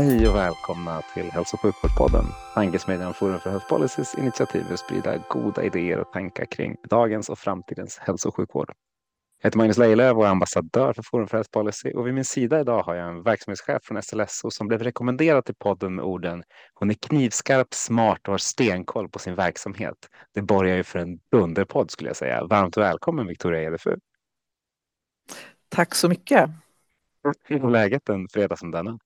Hej och välkomna till Hälso och sjukvårdspodden. Tankesmedjan Forum för Health Policies initiativ att sprida goda idéer och tankar kring dagens och framtidens hälso och sjukvård. Jag heter Magnus Lejelöw och är ambassadör för Forum för Health Policy och vid min sida idag har jag en verksamhetschef från SLSO som blev rekommenderad till podden med orden hon är knivskarp, smart och har stenkoll på sin verksamhet. Det borgar ju för en dunderpodd skulle jag säga. Varmt välkommen Victoria Edefu. Tack så mycket. Hur är läget en fredag som denna?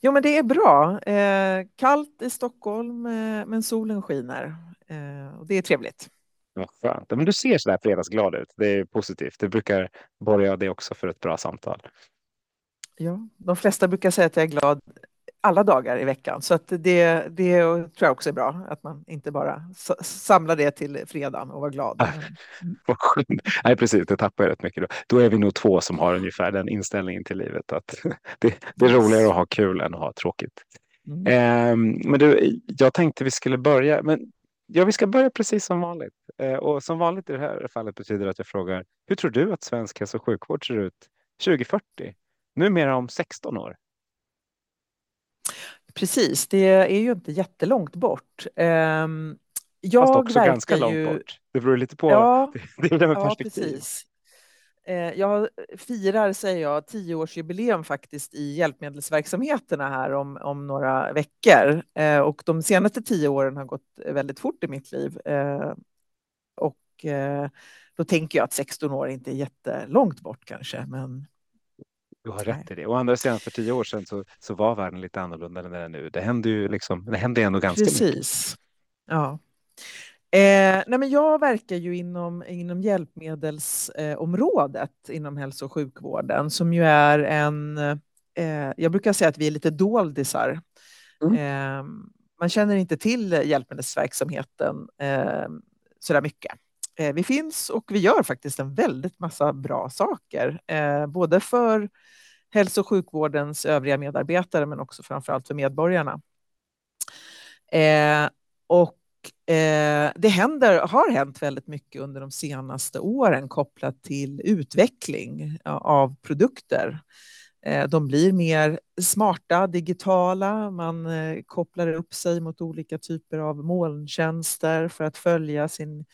Jo, men det är bra. Eh, kallt i Stockholm, eh, men solen skiner. Eh, och det är trevligt. Vad skönt. Men du ser så där fredagsglad ut. Det är positivt. Det brukar borga det också för ett bra samtal. Ja, de flesta brukar säga att jag är glad alla dagar i veckan. Så att det, det tror jag också är bra, att man inte bara samlar det till fredagen och var glad. Mm. Nej, precis, det tappar jag rätt mycket. Då. då är vi nog två som har ungefär den inställningen till livet. att Det, det är roligare att ha kul än att ha tråkigt. Mm. Eh, men du, jag tänkte vi skulle börja, men ja, vi ska börja precis som vanligt. Eh, och som vanligt i det här fallet betyder att jag frågar, hur tror du att svensk hälso och sjukvård ser ut 2040? Numera om 16 år. Precis, det är ju inte jättelångt bort. Ehm, jag Fast också ganska ju... långt bort. Det beror lite på. Ja, det är det med ja, perspektiv. Precis. Eh, jag firar, säger jag, tioårsjubileum faktiskt i hjälpmedelsverksamheterna här om, om några veckor. Eh, och de senaste tio åren har gått väldigt fort i mitt liv. Eh, och då tänker jag att 16 år inte är jättelångt bort kanske, men du har rätt i det. Å andra sidan för tio år sedan så, så var världen lite annorlunda än den är nu. Det händer ju liksom, det händer ändå ganska Precis. mycket. Precis. Ja. Eh, nej men jag verkar ju inom, inom hjälpmedelsområdet eh, inom hälso och sjukvården som ju är en, eh, jag brukar säga att vi är lite doldisar. Mm. Eh, man känner inte till hjälpmedelsverksamheten eh, sådär mycket. Eh, vi finns och vi gör faktiskt en väldigt massa bra saker, eh, både för hälso och sjukvårdens övriga medarbetare men också framförallt för medborgarna. Eh, och det händer, har hänt väldigt mycket under de senaste åren kopplat till utveckling av produkter. De blir mer smarta, digitala, man kopplar upp sig mot olika typer av molntjänster för att följa sin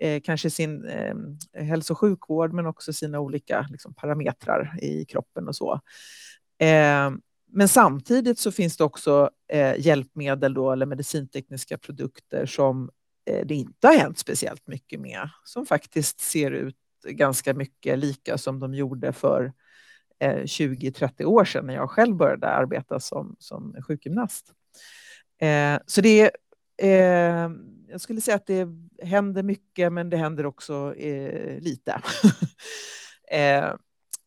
eh, kanske sin eh, hälso och sjukvård men också sina olika liksom, parametrar i kroppen och så. Eh, men samtidigt så finns det också eh, hjälpmedel då, eller medicintekniska produkter som eh, det inte har hänt speciellt mycket med, som faktiskt ser ut ganska mycket lika som de gjorde för eh, 20-30 år sedan när jag själv började arbeta som, som sjukgymnast. Eh, så det är jag skulle säga att det händer mycket, men det händer också eh, lite. eh,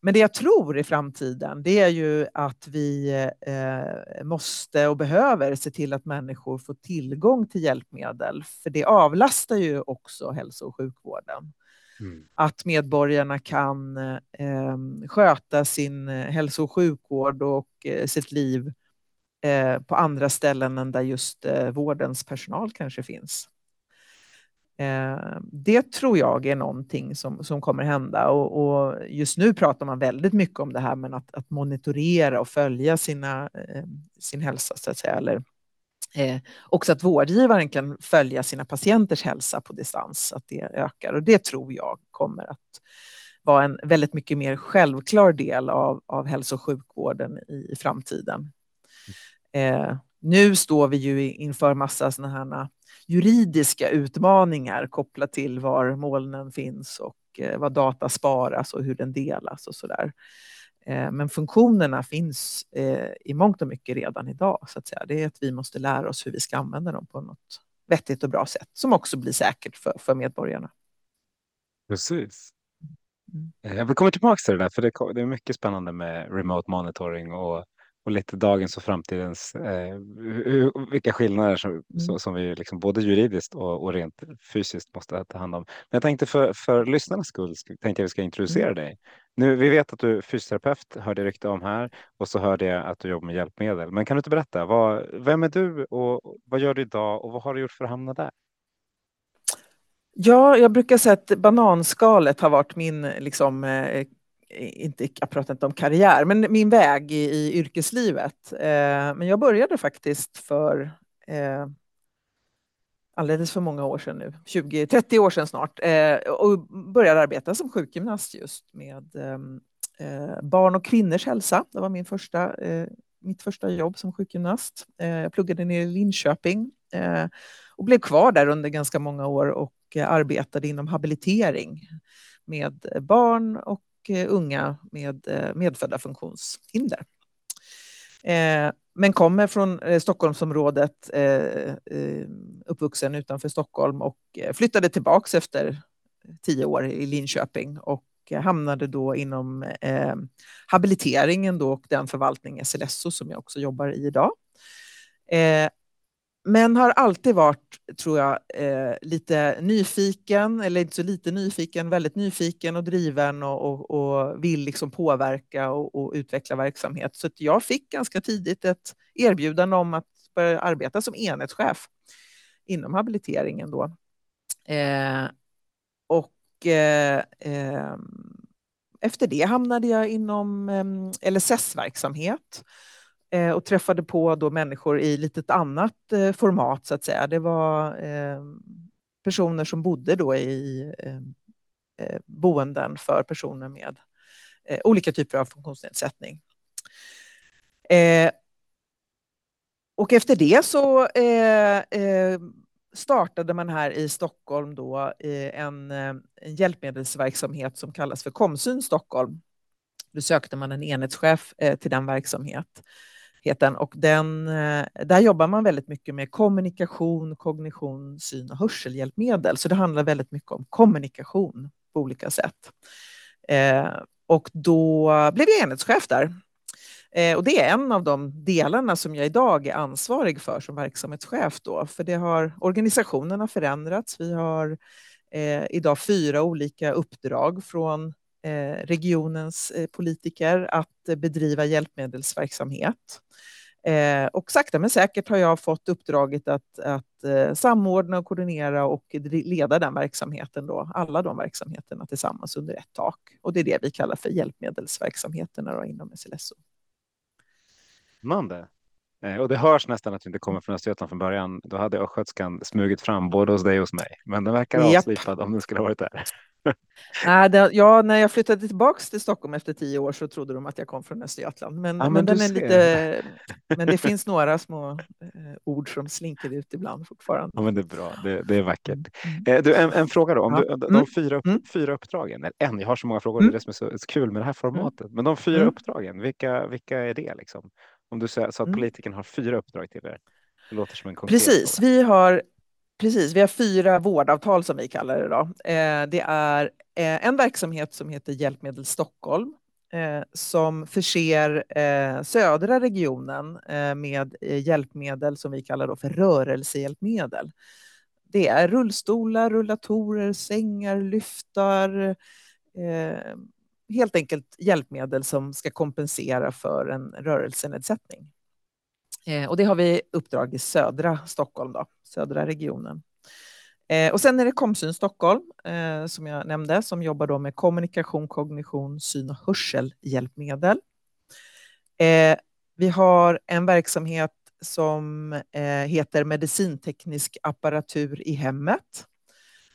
men det jag tror i framtiden, det är ju att vi eh, måste och behöver se till att människor får tillgång till hjälpmedel, för det avlastar ju också hälso och sjukvården. Mm. Att medborgarna kan eh, sköta sin hälso och sjukvård och eh, sitt liv eh, på andra ställen än där just eh, vårdens personal kanske finns. Eh, det tror jag är någonting som, som kommer hända och, och, just nu pratar man väldigt mycket om det här med att, att monitorera och följa sina, eh, sin hälsa så att säga. Eller, eh, också att vårdgivaren kan följa sina patienters hälsa på distans, att det ökar och det tror jag kommer att vara en väldigt mycket mer självklar del av, av hälso och sjukvården i, i framtiden. Eh, nu står vi ju inför massa sådana här juridiska utmaningar kopplat till var molnen finns och eh, vad data sparas och hur den delas och så där. Eh, men funktionerna finns eh, i mångt och mycket redan idag. Så att säga. Det är att vi måste lära oss hur vi ska använda dem på något vettigt och bra sätt som också blir säkert för, för medborgarna. Precis. Mm. Jag vill komma tillbaka till det där, för det, är mycket spännande med remote monitoring och och lite dagens och framtidens, eh, vilka skillnader som, mm. som vi liksom både juridiskt och, och, rent fysiskt måste ta hand om. Men jag tänkte för, för lyssnarnas skull tänkte jag vi ska introducera mm. dig. Nu, vi vet att du är fysioterapeut, hörde rykte om här och så hörde jag att du jobbar med hjälpmedel. Men kan du inte berätta, vad, vem är du och vad gör du idag och vad har du gjort för att hamna där? Ja, jag brukar säga att bananskalet har varit min liksom, eh, inte, jag pratar inte om karriär, men min väg i, i yrkeslivet. Eh, men jag började faktiskt för eh, alldeles för många år sedan nu, 20-30 år sedan snart, eh, och började arbeta som sjukgymnast just med eh, eh, barn och kvinnors hälsa. Det var min första, eh, mitt första jobb som sjukgymnast. Eh, jag pluggade ner i Linköping eh, och blev kvar där under ganska många år och eh, arbetade inom habilitering med barn och och eh, unga med eh, medfödda funktionshinder. Eh, men kommer från Stockholmsområdet, uppvuxen utanför Stockholm och flyttade tillbaks efter tio år i Linköping och hamnade då inom habiliteringen då och den förvaltning SLSO som jag också jobbar i idag. Men har alltid varit, tror jag, eh, lite nyfiken, eller inte så lite nyfiken, väldigt nyfiken och driven och, och, och vill liksom påverka och, och, utveckla verksamhet. Så jag fick ganska tidigt ett erbjudande om att börja arbeta som enhetschef inom habiliteringen då. Eh, och eh, eh efter det hamnade jag inom eh, LSS-verksamhet Eh, Eh, och träffade på då människor i lite ett annat eh, format så att säga. Det var eh, personer som bodde då i eh, eh, boenden för personer med olika typer av funktionsnedsättning. och efter det så startade man här i Stockholm då en, en hjälpmedelsverksamhet som kallas för Komsyn Stockholm. Då sökte man en enhetschef till den verksamhet och den, eh, där jobbar man väldigt mycket med kommunikation, kognition, syn och hörselhjälpmedel. Så det handlar väldigt mycket om kommunikation på olika sätt. Eh, och då blev jag enhetschef där. Eh, och det är en av de delarna som jag idag är ansvarig för som verksamhetschef. Då, för det har, organisationen har förändrats. Vi har eh, idag fyra olika uppdrag från regionens eh, politiker att bedriva hjälpmedelsverksamhet. Eh, och sakta men säkert har jag fått uppdraget att, att samordna, och koordinera och leda den verksamheten, då, alla de verksamheterna tillsammans under ett tak. Och det är det vi kallar för hjälpmedelsverksamheterna då, inom SLSO. Spännande. Och det hörs nästan att du inte kommer från Östergötland från början. Då hade östgötskan smugit fram både hos dig och hos mig. Men den verkar avslipad om den skulle ha varit där. Nej, det, ja, när jag flyttade tillbaka till Stockholm efter tio år så trodde de att jag kom från Östergötland. Men, ja, men, men den är lite, men det finns några små eh, ord som slinker ut ibland fortfarande. Ja, men det är bra, det, det är vackert. Mm. Eh, du, en, en, fråga då, om ja. du, de mm. fyra, mm. fyra uppdragen, eller en, jag har så många frågor, mm. det är det som är så, så kul med det här formatet. Mm. Men de fyra mm. uppdragen, vilka, vilka är det? Liksom? Om du sa att mm. politikern har fyra uppdrag till er. Det låter som en Precis, fråga. vi har Precis, vi har fyra vårdavtal som vi kallar det. Då. Eh, det är eh, en verksamhet som heter Hjälpmedel Stockholm eh, som förser södra regionen med hjälpmedel som vi kallar då för rörelsehjälpmedel. Det är rullstolar, rullatorer, sängar, lyftar, helt enkelt hjälpmedel som ska kompensera för en rörelsenedsättning. Eh, och det har vi uppdrag i södra Stockholm, då, södra regionen. Eh, och sen är det Komsyn Stockholm, eh, som jag nämnde, som jobbar då med kommunikation, kognition, syn och hörselhjälpmedel. Eh, vi har en verksamhet som eh, heter medicinteknisk apparatur i hemmet,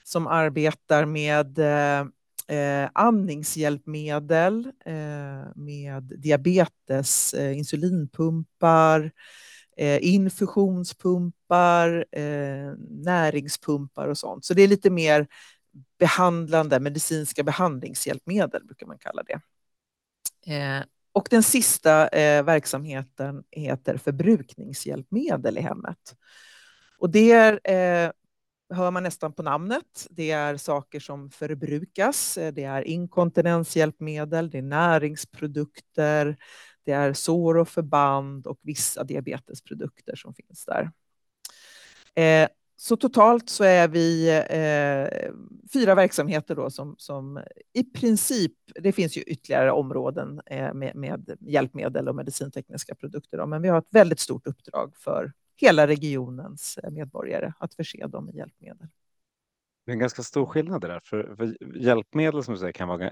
som arbetar med eh, eh, andningshjälpmedel, eh, med diabetes, eh, insulinpumpar, eh, infusionspumpar, eh, näringspumpar och sånt. Så det är lite mer behandlande, medicinska behandlingshjälpmedel brukar man kalla det. Eh, och den sista verksamheten heter förbrukningshjälpmedel i hemmet. Och det är hör man nästan på namnet. Det är saker som förbrukas. Eh, det är inkontinenshjälpmedel, det är näringsprodukter, det är sår och förband och vissa diabetesprodukter som finns där. Eh, så totalt så är vi eh, fyra verksamheter då som, som i princip, det finns ju ytterligare områden eh, med, med, hjälpmedel och medicintekniska produkter, då, men vi har ett väldigt stort uppdrag för hela regionens medborgare att förse dem med hjälpmedel. Det är en ganska stor skillnad där, för, för hjälpmedel som du säger kan, vara,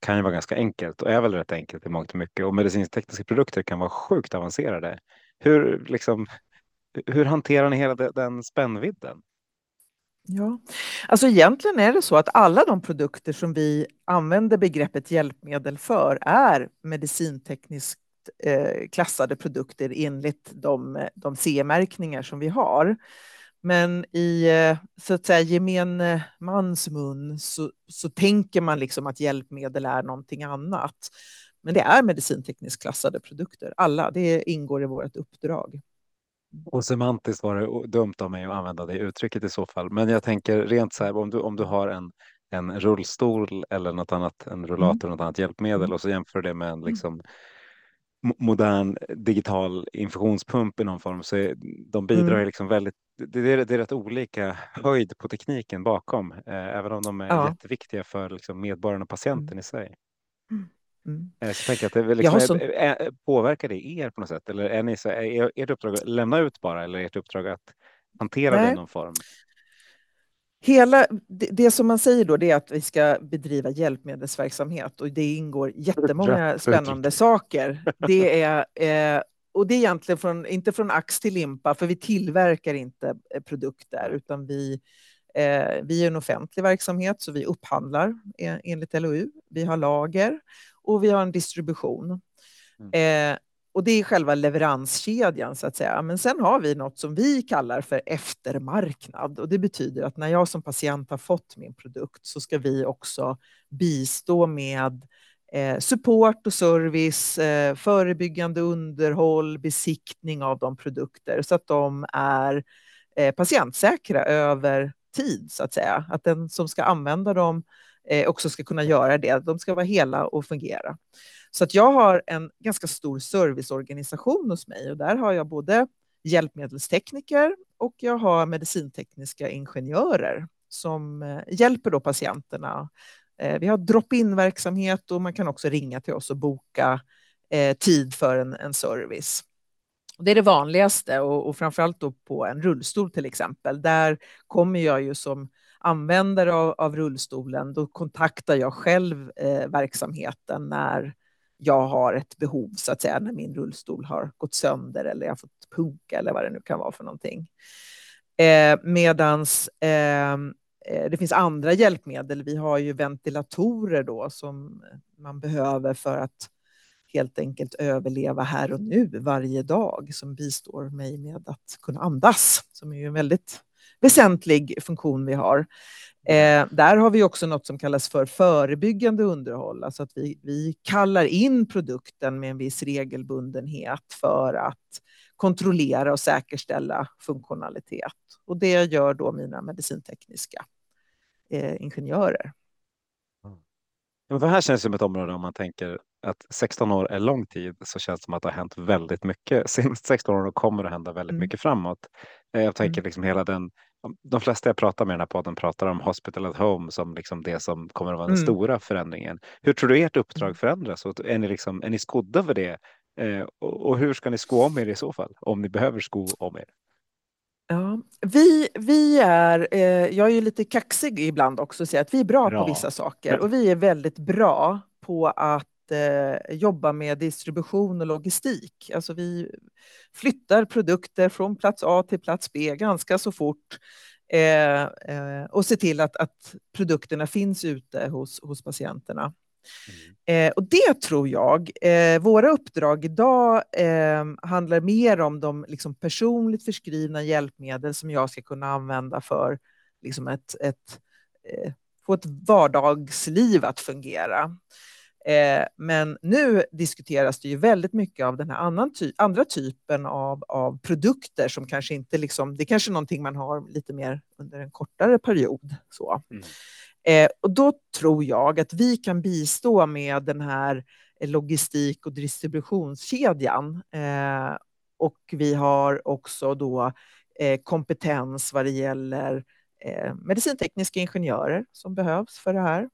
kan ju vara ganska enkelt och är väl rätt enkelt i mångt och mycket och medicintekniska produkter kan vara sjukt avancerade. Hur, liksom, hur hanterar ni hela den spännvidden? Ja, alltså egentligen är det så att alla de produkter som vi använder begreppet hjälpmedel för är medicintekniskt eh, klassade produkter enligt de, de CE-märkningar som vi har. Men i eh, så att säga, gemene mans mun så, så tänker man liksom att hjälpmedel är någonting annat. Men det är medicintekniskt klassade produkter, alla. Det ingår i vårt uppdrag. Och semantiskt var det dumt av mig att använda det uttrycket i så fall. Men jag tänker rent så här, om du, om du har en, en rullstol eller något annat, en rullator, mm. något annat hjälpmedel och så jämför det med en mm. liksom, modern digital infusionspump i någon form så är, de bidrar mm. liksom väldigt, det är, det är rätt olika höjd på tekniken bakom, eh, även om de är ja. jätteviktiga för liksom medborgaren och patienten mm. i sig. Mm. Mm. Eh, så tänker att det liksom, så... är, påverkar det er på något sätt? Eller är, ni så, är ert uppdrag att lämna ut bara eller är ert uppdrag att hantera Nej. det i någon form? Hela, det, det, som man säger då det är att vi ska bedriva hjälpmedelsverksamhet och det ingår jättemånga spännande saker. Det är, eh, och det är egentligen från, inte från ax till limpa, för vi tillverkar inte eh, produkter, utan vi, eh, vi är en offentlig verksamhet, så vi upphandlar enligt LOU. Vi har lager och vi har en distribution. Mm. Eh, och det är själva leveranskedjan så att säga. Men sen har vi något som vi kallar för eftermarknad och det betyder att när jag som patient har fått min produkt så ska vi också bistå med eh, support och service, eh, förebyggande underhåll, besiktning av de produkter så att de är eh, patientsäkra över tid så att säga. Att den som ska använda dem också ska kunna göra det. De ska vara hela och fungera. Så att jag har en ganska stor serviceorganisation hos mig och där har jag både hjälpmedelstekniker och jag har medicintekniska ingenjörer som eh, hjälper då patienterna. Eh, vi har drop-in verksamhet och man kan också ringa till oss och boka eh, tid för en, en service. Det är det vanligaste och, och framförallt då på en rullstol till exempel. Där kommer jag ju som användare av, av rullstolen, då kontaktar jag själv eh, verksamheten när jag har ett behov, så att säga, när min rullstol har gått sönder eller jag har fått punka eller vad det nu kan vara för någonting. Eh, medans eh, eh, det finns andra hjälpmedel. Vi har ju ventilatorer då som man behöver för att helt enkelt överleva här och nu varje dag som bistår mig med att kunna andas, som är ju en väldigt väsentlig funktion vi har. Eh, där har vi också något som kallas för förebyggande underhåll, alltså att vi, vi kallar in produkten med en viss regelbundenhet för att kontrollera och säkerställa funktionalitet. Och det gör då mina medicintekniska eh, ingenjörer. Ja, det här känns som ett område om man tänker att 16 år är lång tid så känns det som att det har hänt väldigt mycket. Senaste 16 åren kommer det hända väldigt mm. mycket framåt. Eh, jag tänker mm. liksom hela den de flesta jag pratar med i den här podden pratar om Hospital at Home som liksom det som kommer att vara den mm. stora förändringen. Hur tror du ert uppdrag mm. förändras? Är ni, liksom, är ni skodda för det? Eh, och, och, hur ska ni sko om er i så fall? Om ni behöver sko om er? Ja, vi, vi är, eh, jag är ju lite kaxig ibland också, så att vi är bra, bra. på vissa saker och vi är väldigt bra på att eh, jobba med distribution och logistik. Alltså vi flyttar produkter från plats A till plats B ganska så fort eh, eh, och ser till att, att produkterna finns ute hos, hos patienterna. Mm. Eh, och det tror jag, eh, våra uppdrag idag handlar mer om de liksom, personligt förskrivna hjälpmedel som jag ska kunna använda för liksom, ett, ett, få ett vardagsliv att fungera. Eh, men nu diskuteras det ju väldigt mycket av den här annan ty andra typen av, av produkter som kanske inte liksom, det är kanske någonting man har lite mer under en kortare period. Så. Mm. Eh, och då tror jag att vi kan bistå med den här logistik och distributionskedjan. Eh, och vi har också då eh, kompetens vad det gäller eh, medicintekniska ingenjörer som behövs för det här.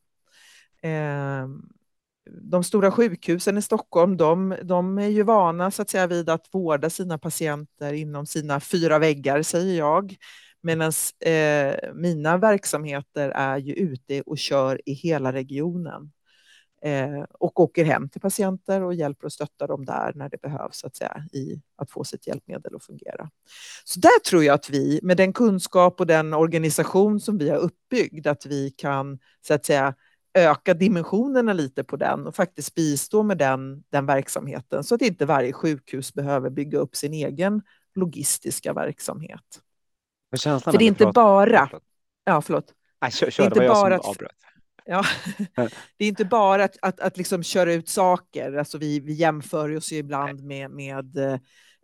De stora sjukhusen i Stockholm, de, de, är ju vana så att säga vid att vårda sina patienter inom sina fyra väggar, säger jag. Medan eh, mina verksamheter är ju ute och kör i hela regionen eh, och åker hem till patienter och hjälper och stöttar dem där när det behövs så att säga, i att få sitt hjälpmedel att fungera. Så där tror jag att vi, med den kunskap och den organisation som vi har uppbyggd, att vi kan så att säga öka dimensionerna lite på den och faktiskt bistå med den, den verksamheten så att inte varje sjukhus behöver bygga upp sin egen logistiska verksamhet. För det är inte bara... Ja, förlåt. Nej, kör, kör, det, det jag bara som avbröt. Ja, det är inte bara att, att, att liksom köra ut saker. Alltså vi, vi jämför oss ju ibland med, med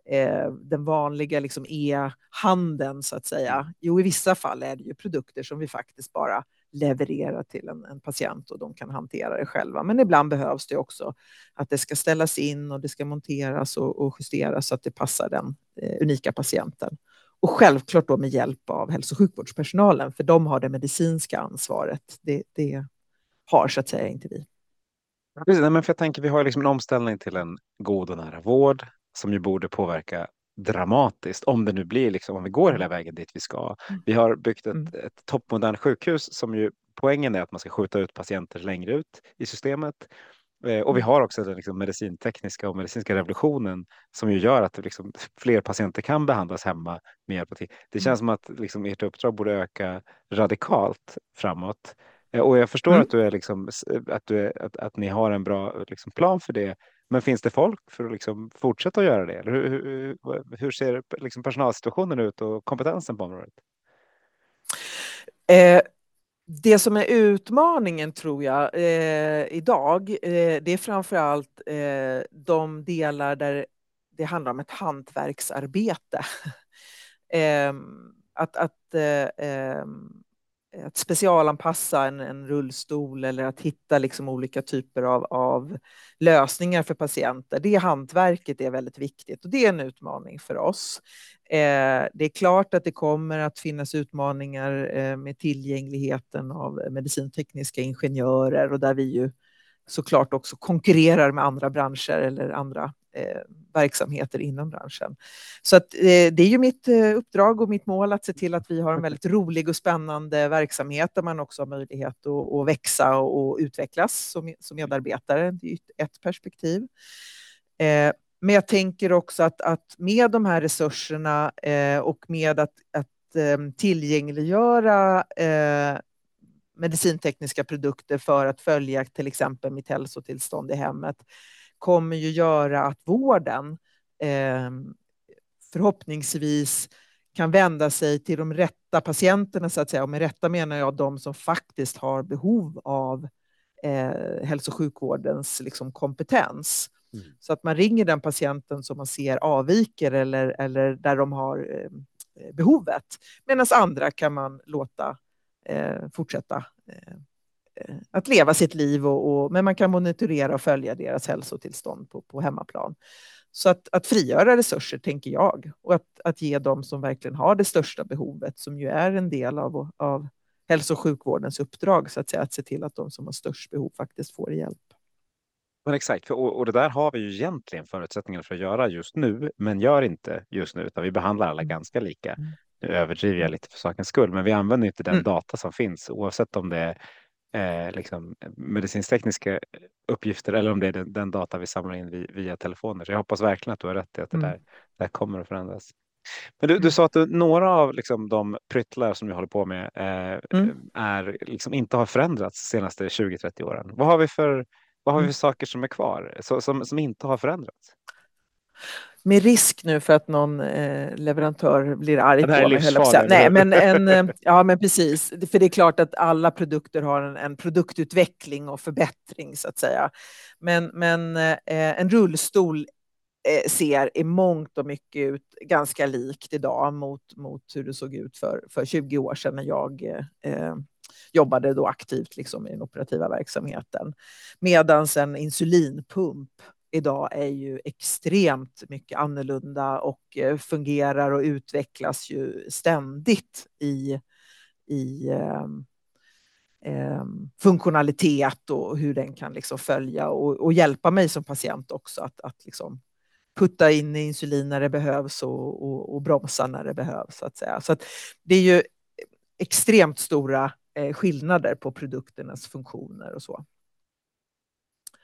eh, den vanliga liksom e-handeln, så att säga. Mm. Jo, i vissa fall är det ju produkter som vi faktiskt bara leverera till en, en, patient och de kan hantera det själva. Men ibland behövs det också att det ska ställas in och det ska monteras och, och justeras så att det passar den eh, unika patienten. Och självklart då med hjälp av hälso och sjukvårdspersonalen, för de har det medicinska ansvaret. Det, det har så att säga inte vi. Precis, men för jag tänker vi har liksom en omställning till en god och nära vård som ju borde påverka dramatiskt om det nu blir liksom om vi går hela vägen dit vi ska. Mm. Vi har byggt ett, mm. ett toppmodernt sjukhus som ju poängen är att man ska skjuta ut patienter längre ut i systemet Eh, och vi mm. har också den liksom medicintekniska och medicinska revolutionen som ju gör att liksom fler patienter kan behandlas hemma med hjälp av tid. Det känns mm. som att liksom ert uppdrag borde öka radikalt framåt. Eh, och jag förstår mm. att, du är liksom, att, du är, att, att ni har en bra liksom plan för det. Men finns det folk för att liksom fortsätta att göra det? Eller hur, hur, hur ser liksom personalsituationen ut och kompetensen på området? Eh, det som är utmaningen tror jag eh, idag, eh, det är framför allt eh, de delar där det handlar om ett hantverksarbete. Ehm, att, att, eh, ehm, att specialanpassa en, en, rullstol eller att hitta liksom olika typer av, av lösningar för patienter. Det hantverket är väldigt viktigt och det är en utmaning för oss. Eh, det är klart att det kommer att finnas utmaningar eh, med tillgängligheten av medicintekniska ingenjörer och där vi ju såklart också konkurrerar med andra branscher eller andra Eh, verksamheter inom branschen. Så att, eh, det är ju mitt eh, uppdrag och mitt mål att se till att vi har en väldigt rolig och spännande verksamhet där man också har möjlighet att, att växa och, och utvecklas som, som medarbetare. Det är ett perspektiv. Eh, men jag tänker också att, att med de här resurserna eh, och med att, att eh, tillgängliggöra eh, medicintekniska produkter för att följa till exempel mitt hälsotillstånd i hemmet kommer ju göra att vården eh, förhoppningsvis kan vända sig till de rätta patienterna så att säga. Och med rätta menar jag de som faktiskt har behov av eh, hälso och sjukvårdens liksom, kompetens. Mm. Så att man ringer den patienten som man ser avviker eller, eller där de har eh, behovet. Medan andra kan man låta eh, fortsätta eh, att leva sitt liv, och, och, men man kan monitorera och följa deras hälsotillstånd på, på hemmaplan. Så att, att frigöra resurser, tänker jag, och att, att ge dem som verkligen har det största behovet, som ju är en del av, av hälso och sjukvårdens uppdrag, så att säga, att se till att de som har störst behov faktiskt får hjälp. Men exakt, för, och, och det där har vi ju egentligen förutsättningar för att göra just nu, men gör inte just nu, utan vi behandlar alla mm. ganska lika. Mm. Nu överdriver jag lite för sakens skull, men vi använder inte den mm. data som finns, oavsett om det är eh, liksom medicinstekniska uppgifter eller om det är den, den data vi samlar in via, via telefoner. Så jag hoppas verkligen att du har rätt i att det, mm. där, det där kommer att förändras. Men du, du mm. sa att du, några av liksom, de pryttlar som vi håller på med eh, mm. är, liksom, inte har förändrats de senaste 20-30 åren. Vad har vi för vad har vi mm. för saker som är kvar, så, som, som inte har förändrats? Med risk nu för att någon eh, leverantör blir arg på mig. Nej, men, en, eh, ja, men precis. För det är klart att alla produkter har en, en produktutveckling och förbättring så att säga. Men, men eh, en rullstol eh, ser i mångt och mycket ut ganska likt idag mot, mot hur det såg ut för, för 20 år sedan när jag eh, jobbade då aktivt liksom i den operativa verksamheten. Medan en insulinpump idag är ju extremt mycket annorlunda och eh, fungerar och utvecklas ju ständigt i, i eh, funktionalitet och hur den kan liksom följa och, och, hjälpa mig som patient också att, att liksom putta in insulin när det behövs och, och, och bromsa när det behövs. Så att säga. Så att det är ju extremt stora eh, skillnader på produkternas funktioner och så.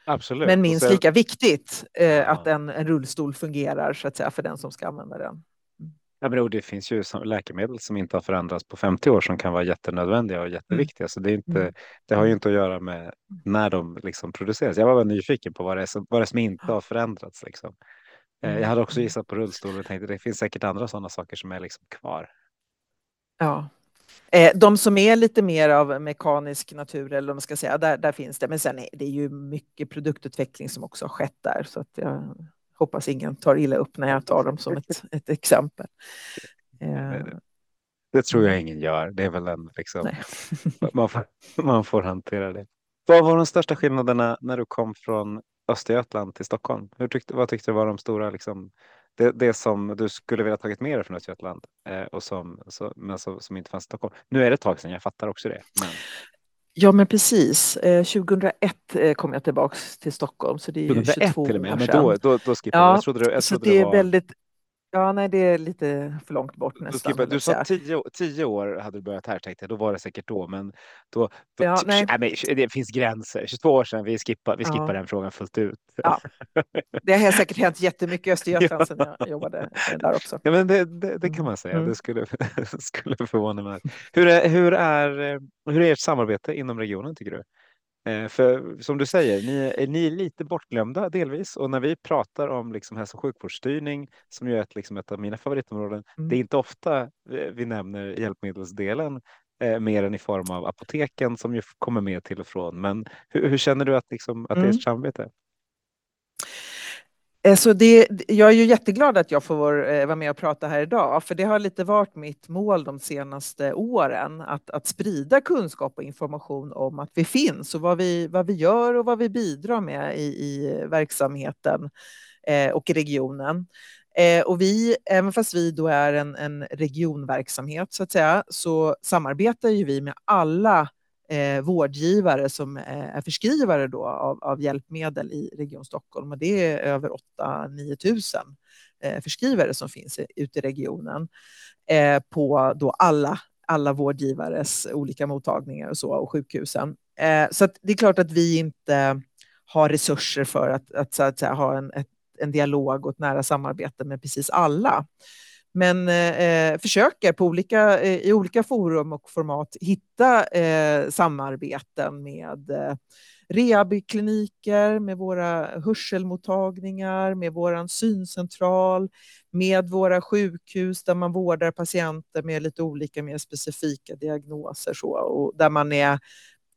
Absolut. Men minst lika viktigt eh, att en, en, rullstol fungerar så att säga, för den som ska använda den. Mm. Ja, men det finns ju läkemedel som inte har förändrats på 50 år som kan vara jättenödvändiga och jätteviktiga. Mm. Så det, är inte, mm. det har ju inte att göra med när de liksom produceras. Jag var bara nyfiken på vad det är som, vad det är som inte har förändrats. Liksom. Eh, jag hade också gissat på rullstol och tänkte det finns säkert andra sådana saker som är liksom kvar. Ja, de som är lite mer av mekanisk natur, eller man ska säga, där, där finns det. Men sen är det ju mycket produktutveckling som också har skett där. Så att jag hoppas ingen tar illa upp när jag tar dem som ett, ett exempel. Eh, det tror jag ingen gör. Det är väl en liksom, man, får, man får hantera det. Vad var de största skillnaderna när du kom från Östergötland till Stockholm? Hur tyckte, vad tyckte du var de stora liksom, det, det som du skulle vilja tagit med dig från Östergötland eh, och som, så, men så, som inte fanns i Stockholm. Nu är det ett tag sedan, jag fattar också det. Men... Ja, men precis. Eh, 2001 eh, kom jag tillbaka till Stockholm, så det är 2001 ju 22 till och med, år men då, då, då skippade ja, jag. Trodde, jag så det, det var... väldigt Ja, nej, det är lite för långt bort nästan. Du, du sa tio, tio år hade du börjat här, tänkte jag. Då var det säkert då, men då. då ja, nej. nej. men det finns gränser. 22 år sedan, vi skippar, vi skippar ja. den frågan fullt ut. Ja. Det har säkert hänt jättemycket i Östergötland ja. sedan jag jobbade där också. Ja, men det, det, det kan man säga. Mm. Det skulle, skulle förvåna mig. Hur är, hur, är, hur är ert samarbete inom regionen, tycker du? Eh, för som du säger, ni är, ni är lite bortglömda delvis och när vi pratar om liksom hälso och sjukvårdsstyrning som ju är ett, liksom ett av mina favoritområden. Mm. Det är inte ofta vi nämner hjälpmedelsdelen eh, mer än i form av apoteken som ju kommer med till och från. Men hur, hur känner du att, liksom, att mm. det är ett mm. samarbete? Eh, så det, jag är ju jätteglad att jag får eh, vara med och prata här idag, för det har lite varit mitt mål de senaste åren, att, att sprida kunskap och information om att vi finns och vad vi, vad vi gör och vad vi bidrar med i, i verksamheten eh, och i regionen. Och vi, även fast vi då är en, en regionverksamhet så att säga, så samarbetar ju vi med alla eh, vårdgivare som eh, är förskrivare då av, av hjälpmedel i Region Stockholm. Och det är över 8-9 tusen eh, förskrivare som finns ute i regionen eh, på då alla, alla vårdgivares olika mottagningar och, så, och sjukhusen. Eh, så det är klart att vi inte har resurser för att, att, så att säga, ha en, ett, en dialog och ett nära samarbete med precis alla men eh, eh, försöker på olika, eh, i olika forum och format hitta eh, samarbeten med eh, rehabkliniker, med våra hörselmottagningar, med vår syncentral, med våra sjukhus där man vårdar patienter med lite olika mer specifika diagnoser så, och där man är,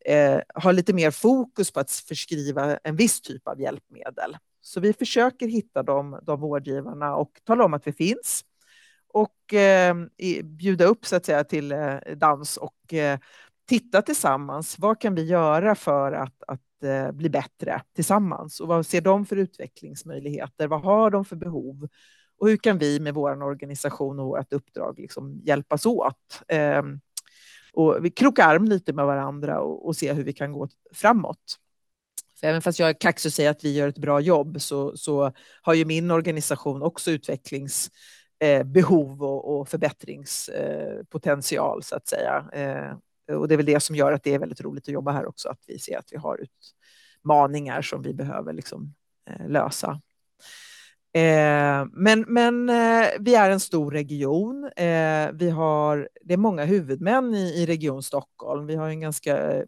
eh, har lite mer fokus på att förskriva en viss typ av hjälpmedel. Så vi försöker hitta de, de vårdgivarna och tala om att vi finns och eh, bjuda upp så att säga till eh, dans och eh, titta tillsammans. Vad kan vi göra för att, att eh, bli bättre tillsammans? Och vad ser de för utvecklingsmöjligheter? Vad har de för behov? Och hur kan vi med vår organisation och vårt uppdrag liksom hjälpas åt? Ehm, och vi krokar arm lite med varandra och, och se hur vi kan gå framåt. För även fast jag är kaxig och säger att vi gör ett bra jobb så, så har ju min organisation också utvecklings Eh, behov och, och förbättringspotential eh, så att säga. Eh, och det är väl det som gör att det är väldigt roligt att jobba här också, att vi ser att vi har utmaningar som vi behöver liksom, lösa. Men men vi är en stor region. Vi har, det är många huvudmän i, i Region Stockholm. Vi har en ganska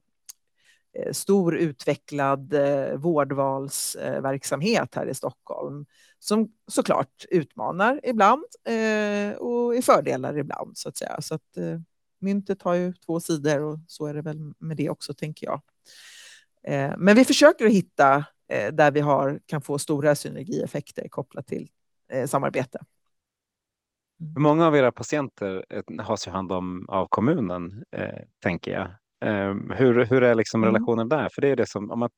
stor utvecklad vårdvalsverksamhet här i Stockholm som såklart utmanar ibland och är fördelar ibland så att säga. Så att myntet har ju två sidor och så är det väl med det också tänker jag. Men vi försöker att hitta där vi har, kan få stora synergieffekter kopplat till samarbete. Många av era patienter has ju hand om av kommunen, eh, tänker jag. Eh, hur, hur är liksom mm. relationen där? För det är det som, om man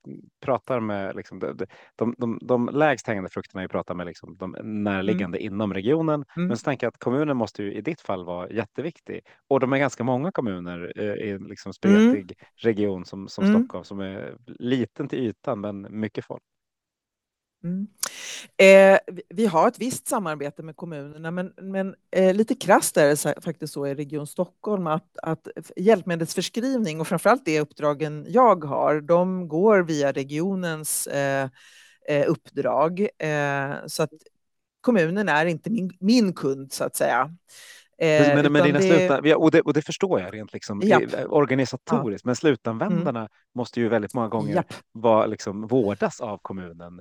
pratar med liksom, de, de, de, de lägst hängande frukterna är att prata med liksom, de närliggande mm. inom regionen. Mm. Men så tänker jag att kommunen måste ju i ditt fall vara jätteviktig. Och de är ganska många kommuner eh, i en liksom spretig mm. region som, som mm. Stockholm som är liten till ytan men mycket folk. Mm. Eh, vi har ett visst samarbete med kommunerna, men, men eh, lite krasst är det faktiskt så i Region Stockholm att, att hjälpmedelsförskrivning och framförallt det uppdragen jag har, de går via regionens eh, eh uppdrag. Eh, så att kommunen är inte min, min kund så att säga. Eh, men, men dina det... Sluta, och, det, och det förstår jag rent liksom, organisatoriskt, ja. men slutanvändarna mm. måste ju väldigt många gånger vara, liksom, vårdas av kommunen.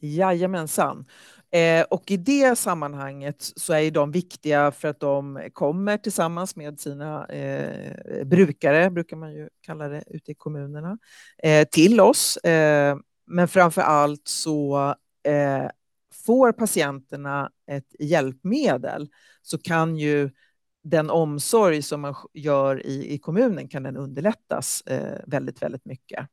Jajamensan. Eh, och i det sammanhanget så är de viktiga för att de kommer tillsammans med sina eh, brukare, brukar man ju kalla det ute i kommunerna, eh, till oss. Eh, men framför allt så eh, får patienterna ett hjälpmedel så kan ju den omsorg som man gör i, i kommunen kan den underlättas eh, väldigt, väldigt mycket.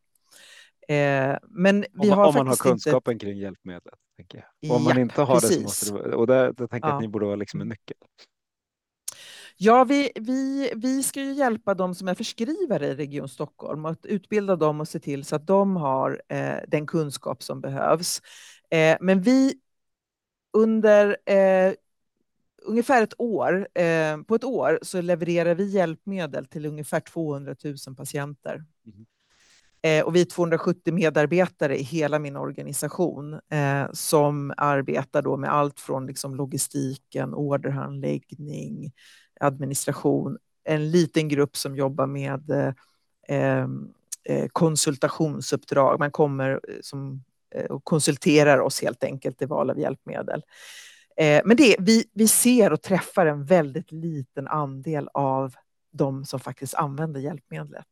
Eh, men vi om, har om man har kunskapen inte... kring hjälpmedlet. Tänker jag. om man inte har precis. det så måste det Och där, där tänker jag att ni borde vara liksom en nyckel. Ja, vi, vi, vi ska ju hjälpa de som är förskrivare i Region Stockholm att utbilda dem och se till så att de har eh, den kunskap som behövs. Eh, men vi under eh, ungefär ett år, eh, på ett år så levererar vi hjälpmedel till ungefär 200 000 patienter. Mm. Eh, och vi är 270 medarbetare i hela min organisation eh, som arbetar då med allt från liksom logistiken, orderhandläggning, administration. En liten grupp som jobbar med eh, eh, eh konsultationsuppdrag. Man kommer eh, som, eh, och konsulterar oss helt enkelt i val av hjälpmedel. Eh, men det, vi, vi ser och träffar en väldigt liten andel av de som faktiskt använder hjälpmedlet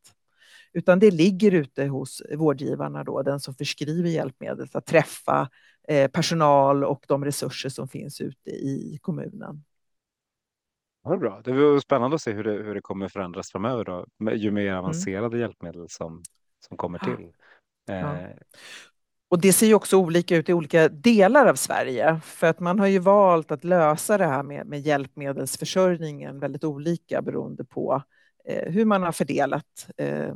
utan det ligger ute hos vårdgivarna, då, den som förskriver hjälpmedlet, att träffa eh, personal och de resurser som finns ute i kommunen. Ja, bra. Det var spännande att se hur det, hur det kommer förändras framöver då, ju mer mm. avancerade mm. hjälpmedel som, som kommer till. Ja. Eh. Och det ser ju också olika ut i olika delar av Sverige, för att man har ju valt att lösa det här med, med hjälpmedelsförsörjningen väldigt olika beroende på eh, hur man har fördelat eh,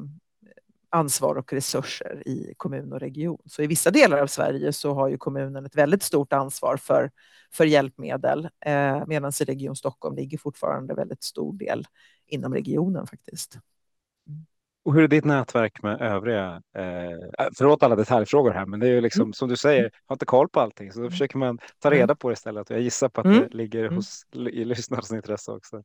ansvar och resurser i kommun och region. Så i vissa delar av Sverige så har ju kommunen ett väldigt stort ansvar för, för hjälpmedel, eh, medan i Region Stockholm ligger fortfarande väldigt stor del inom regionen faktiskt. Och hur är ditt nätverk med övriga? Eh, förlåt alla detaljfrågor här, men det är ju liksom mm. som du säger, har inte koll på allting, så då mm. försöker man ta mm. reda på det istället. Och jag gissar på att mm. det ligger mm. hos i lyssnarnas intresse också.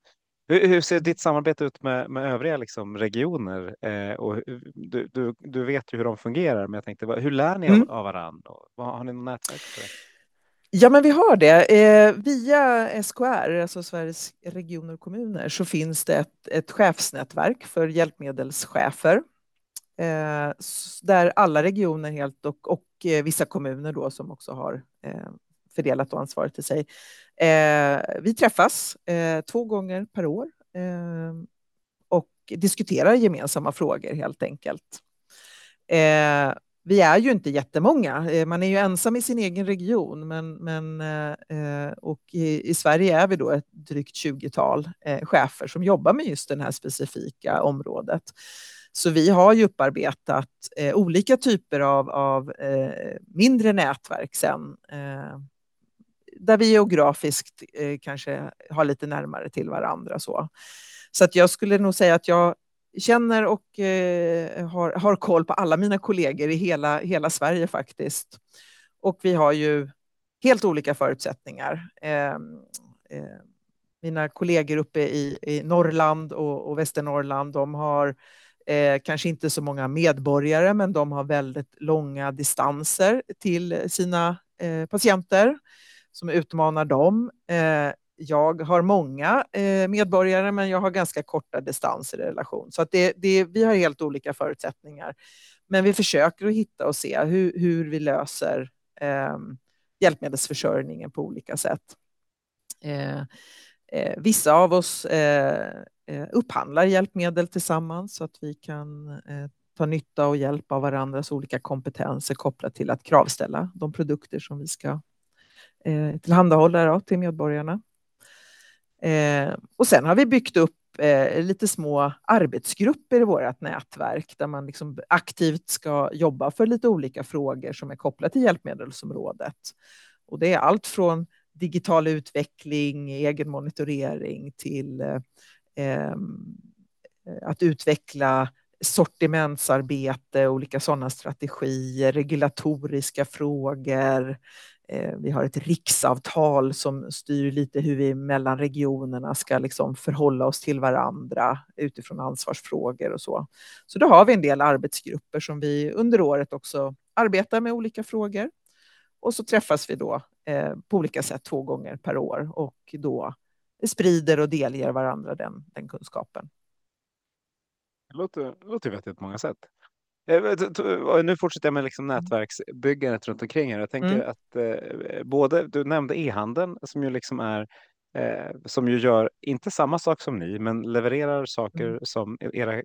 Hur, hur, ser ditt samarbete ut med, med övriga liksom, regioner? Eh, och du, du, du, vet ju hur de fungerar, men jag tänkte, hur lär ni mm. av, varandra? Har ni något nätverk för det? Ja, men vi har det. Eh, via SKR, alltså Sveriges regioner och kommuner, så finns det ett, ett chefsnätverk för hjälpmedelschefer. Eh, där alla regioner helt och, och eh, vissa kommuner då som också har eh, fördelat ansvaret till sig. Eh, vi träffas eh, två gånger per år eh, och diskuterar gemensamma frågor helt enkelt. Eh, vi är ju inte jättemånga. Eh, man är ju ensam i sin egen region, men, men eh, eh och i, i, Sverige är vi då ett drygt 20-tal eh, chefer som jobbar med just det här specifika området. Så vi har ju upparbetat eh, olika typer av, av eh, mindre nätverk sen eh, där vi geografiskt eh, kanske har lite närmare till varandra. Så, så att jag skulle nog säga att jag känner och eh, har, har koll på alla mina kollegor i hela, hela Sverige faktiskt. Och vi har ju helt olika förutsättningar. Eh, eh, mina kollegor uppe i, i Norrland och, och Västernorrland, de har eh, kanske inte så många medborgare, men de har väldigt långa distanser till sina eh, patienter som utmanar dem. Eh, jag har många eh, medborgare, men jag har ganska korta distanser i relation. Så att det, det, vi har helt olika förutsättningar. Men vi försöker att hitta och se hur, hur vi löser eh, hjälpmedelsförsörjningen på olika sätt. Eh, eh, vissa av oss eh, eh, upphandlar hjälpmedel tillsammans så att vi kan eh, ta nytta och hjälp av varandras olika kompetenser kopplat till att kravställa de produkter som vi ska Eh, tillhandahålla till medborgarna. Eh, och sen har vi byggt upp eh, lite små arbetsgrupper i vårt nätverk där man liksom aktivt ska jobba för lite olika frågor som är kopplade till hjälpmedelsområdet. Och det är allt från digital utveckling, egen monitorering till eh, att utveckla sortimentsarbete, olika sådana strategier, regulatoriska frågor. Eh, vi har ett riksavtal som styr lite hur vi mellan regionerna ska liksom förhålla oss till varandra utifrån ansvarsfrågor och så. Så då har vi en del arbetsgrupper som vi under året också arbetar med olika frågor. Och så träffas vi då eh, på olika sätt två gånger per år och då sprider och delger varandra den, den kunskapen. Det låter, det låter vettigt på många sätt. Eh, nu fortsätter jag med liksom mm. nätverksbyggandet runt omkring här. Jag tänker mm. att eh, både, du nämnde e-handeln som ju liksom är eh, som ju gör inte samma sak som ni, men levererar saker mm. som era,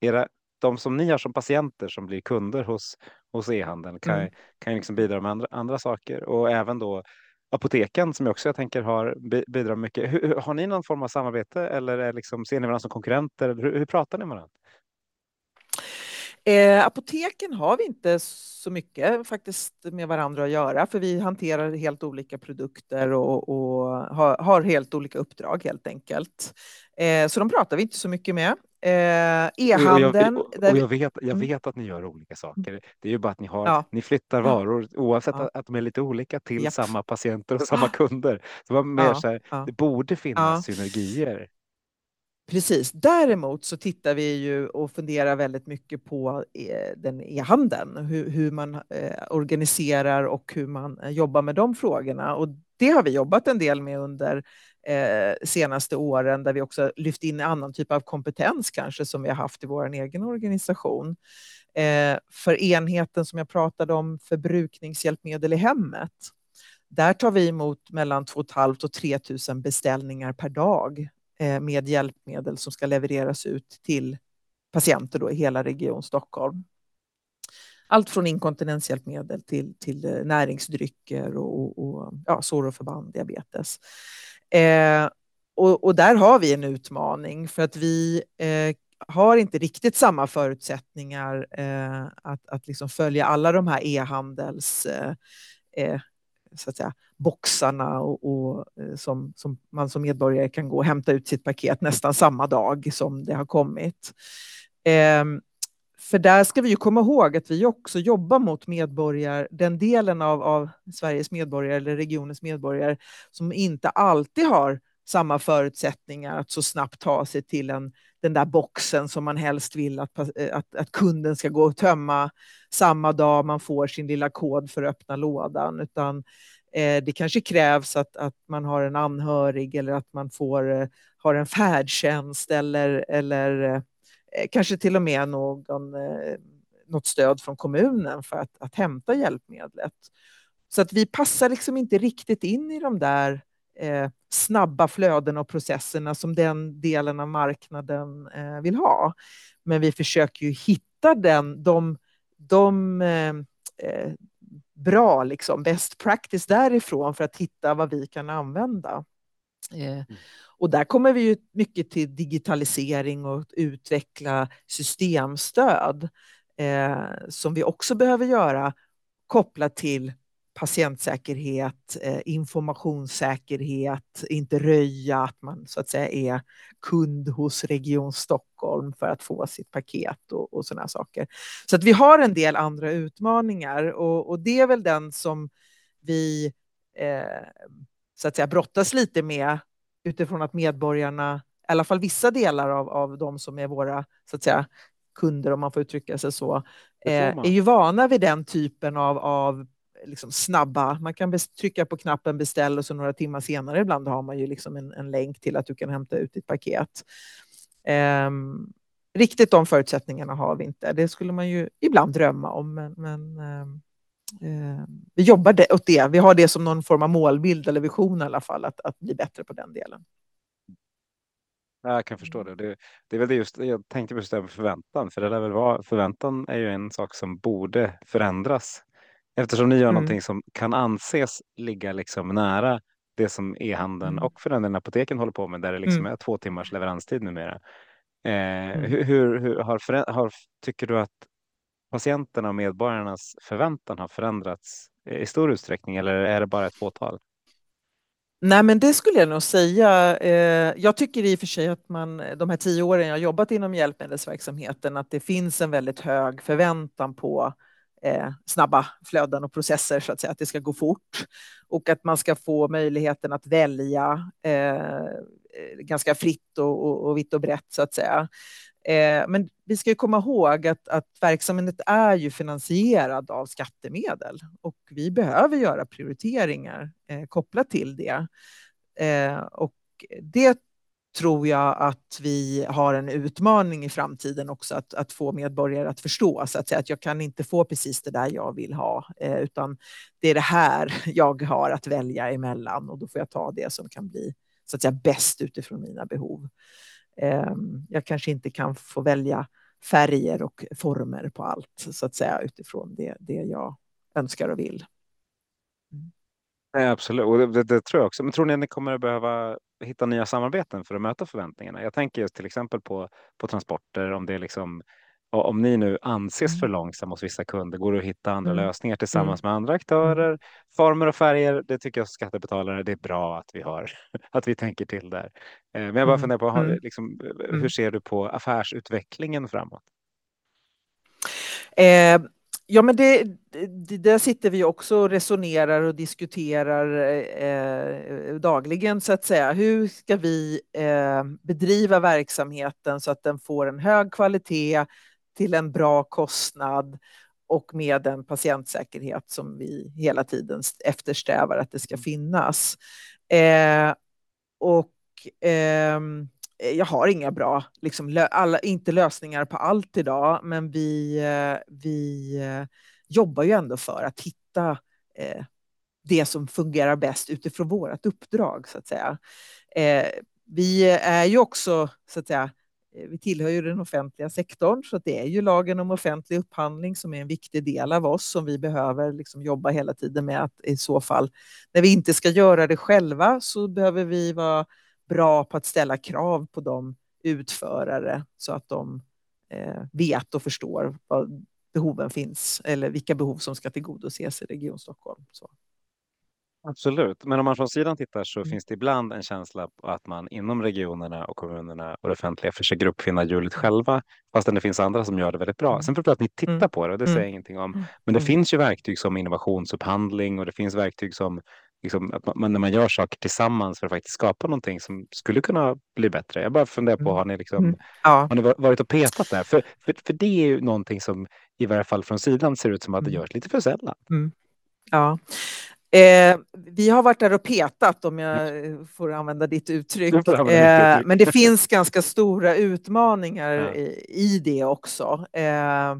era de som ni har som patienter som blir kunder hos, hos e-handeln kan, mm. kan liksom bidra med andra, andra saker och även då apoteken som jag också jag tänker har bidrar mycket. Hur, har ni någon form av samarbete eller är liksom, ser ni varandra som konkurrenter? Hur, hur pratar ni med varandra? Eh, apoteken har vi inte så mycket faktiskt med varandra att göra för vi hanterar helt olika produkter och, och har, har, helt olika uppdrag helt enkelt. Eh, så de pratar vi inte så mycket med. Eh, e-handeln. Och, jag, och, och jag, vet, jag mm. vet att ni gör olika saker. Det är ju bara att ni, har, ja. ni flyttar varor oavsett ja. att, de är lite olika till Japp. samma patienter och samma kunder. Så var mer ja. så här, Det borde finnas synergier. Precis. Däremot så tittar vi ju och funderar väldigt mycket på eh, den e-handeln, hur, hur man eh, organiserar och hur man eh, jobbar med de frågorna. Och det har vi jobbat en del med under eh, senaste åren, där vi också lyft in en annan typ av kompetens kanske som vi har haft i vår egen organisation. Eh, för enheten som jag pratade om, förbrukningshjälpmedel i hemmet, där tar vi emot mellan 2 500 och 3 000 beställningar per dag Eh, med hjälpmedel som ska levereras ut till patienter då i hela Region Stockholm. Allt från inkontinenshjälpmedel till, till eh, näringsdrycker och, och ja, sår och förband, diabetes. Eh, och, och, där har vi en utmaning för att vi eh, har inte riktigt samma förutsättningar eh, att, att liksom följa alla de här e-handels eh, eh så att säga, boxarna och, och, eh, som, som man som medborgare kan gå och hämta ut sitt paket nästan samma dag som det har kommit. Ehm, för där ska vi ju komma ihåg att vi också jobbar mot medborgare, den delen av, av Sveriges medborgare eller regionens medborgare som inte alltid har samma förutsättningar att så snabbt ta sig till en, den där boxen som man helst vill att, eh, att, att kunden ska gå och tömma samma dag man får sin lilla kod för att öppna lådan, utan Eh, det kanske krävs att, att man har en anhörig eller att man får, eh, har en färdtjänst eller, eller eh, kanske till och med någon, något stöd från kommunen för att, att hämta hjälpmedlet. Så att vi passar liksom inte riktigt in i de där eh, snabba flöden och processerna som den delen av marknaden eh, vill ha. Men vi försöker ju hitta den, de, de eh, bra liksom, best practice därifrån för att hitta vad vi kan använda. Eh, mm. Och där kommer vi ju mycket till digitalisering och utveckla systemstöd eh, som vi också behöver göra kopplat till patientsäkerhet, eh, informationssäkerhet, inte röja att man så att säga är kund hos Region Stockholm för att få sitt paket och, och sådana saker. Så att vi har en del andra utmaningar och, och det är väl den som vi eh, så att säga brottas lite med utifrån att medborgarna, i alla fall vissa delar av, av de som är våra så att säga kunder, om man får uttrycka sig så, är ju vana vid den typen av, av liksom snabba, man kan trycka på knappen beställ och så några timmar senare ibland har man ju liksom en, en länk till att du kan hämta ut ditt paket. Um, riktigt de förutsättningarna har vi inte. Det skulle man ju ibland drömma om, men, men um, um, vi jobbar det, åt det. Vi har det som någon form av målbild eller vision i alla fall, att, att bli bättre på den delen. Jag kan förstå det. det. Det, är väl det just, jag tänkte just det med förväntan, för det där väl var, förväntan är ju en sak som borde förändras Eftersom ni gör mm. någonting som kan anses ligga liksom nära det som e-handeln mm. och för den delen apoteken håller på med, där det liksom mm. är två timmars leveranstid numera. Eh, mm. hur, hur, har, har, tycker du att patienterna och medborgarnas förväntan har förändrats i stor utsträckning eller är det bara ett fåtal? Nej, men det skulle jag nog säga. Eh, jag tycker i och för sig att man de här tio åren jag jobbat inom hjälpmedelsverksamheten, att det finns en väldigt hög förväntan på eh, snabba flöden och processer, så att säga, att det ska gå fort och att man ska få möjligheten att välja eh, ganska fritt och, och, och, vitt och brett, så att säga. Eh, men vi ska komma ihåg att, att verksamheten är ju finansierad av skattemedel och vi behöver göra prioriteringar eh, kopplat till det. Eh, och det tror jag att vi har en utmaning i framtiden också att, att få medborgare att förstå så att, säga, att jag kan inte få precis det där jag vill ha, eh, utan det är det här jag har att välja emellan och då får jag ta det som kan bli så att säga bäst utifrån mina behov. Eh, jag kanske inte kan få välja färger och former på allt så att säga utifrån det, det jag önskar och vill. Mm. Nej, absolut, och det, det, det, tror jag också. Men tror ni att ni kommer att behöva hitta nya samarbeten för att möta förväntningarna? Jag tänker just till exempel på, på transporter, om det är liksom om ni nu anses mm. för långsamma hos vissa kunder, går det att hitta andra mm. lösningar tillsammans mm. med andra aktörer? Mm. Former och färger, det tycker jag skattebetalare, det är bra att vi har, att vi tänker till där. Eh, men jag bara mm. funderar på, mm. liksom, hur ser du på affärsutvecklingen framåt? Eh, Ja, men det, det, där sitter vi också och resonerar och diskuterar eh, dagligen så att säga. Hur ska vi eh, bedriva verksamheten så att den får en hög kvalitet till en bra kostnad och med den patientsäkerhet som vi hela tiden eftersträvar att det ska finnas. Eh, och ehm, Eh, Eh, jag har inga bra, liksom, alla, inte lösningar på allt idag, men vi, eh, vi eh, jobbar ju ändå för att hitta eh, det som fungerar bäst utifrån vårt uppdrag, så att säga. Eh, vi är ju också, så att säga, vi tillhör ju den offentliga sektorn, så det är ju lagen om offentlig upphandling som är en viktig del av oss som vi behöver liksom jobba hela tiden med att i så fall, när vi inte ska göra det själva, så behöver vi vara bra på att ställa krav på de utförare så att de eh, vet och förstår vad behoven finns eller vilka behov som ska tillgodoses i Region Stockholm. Så. Absolut, men om man från sidan tittar så mm. finns det ibland en känsla att man inom regionerna och kommunerna och det offentliga försöker uppfinna hjulet själva, fastän det finns andra som gör det väldigt bra. Mm. Sen förstår jag att ni tittar mm. på det och det säger jag ingenting om. Men det finns ju verktyg som innovationsupphandling och det finns verktyg som liksom, att man, när man gör saker tillsammans för att faktiskt skapa någonting som skulle kunna bli bättre. Jag bara funderar på, har ni, liksom, mm. ja. har ni varit och petat där? För, för, för det är ju någonting som i varje fall från sidan ser ut som att det mm. görs lite för sällan. Mm. Ja. Eh, vi har varit där och petat, om jag får använda ditt uttryck. Eh, men det finns ganska stora utmaningar ja. i, i, det också. Eh,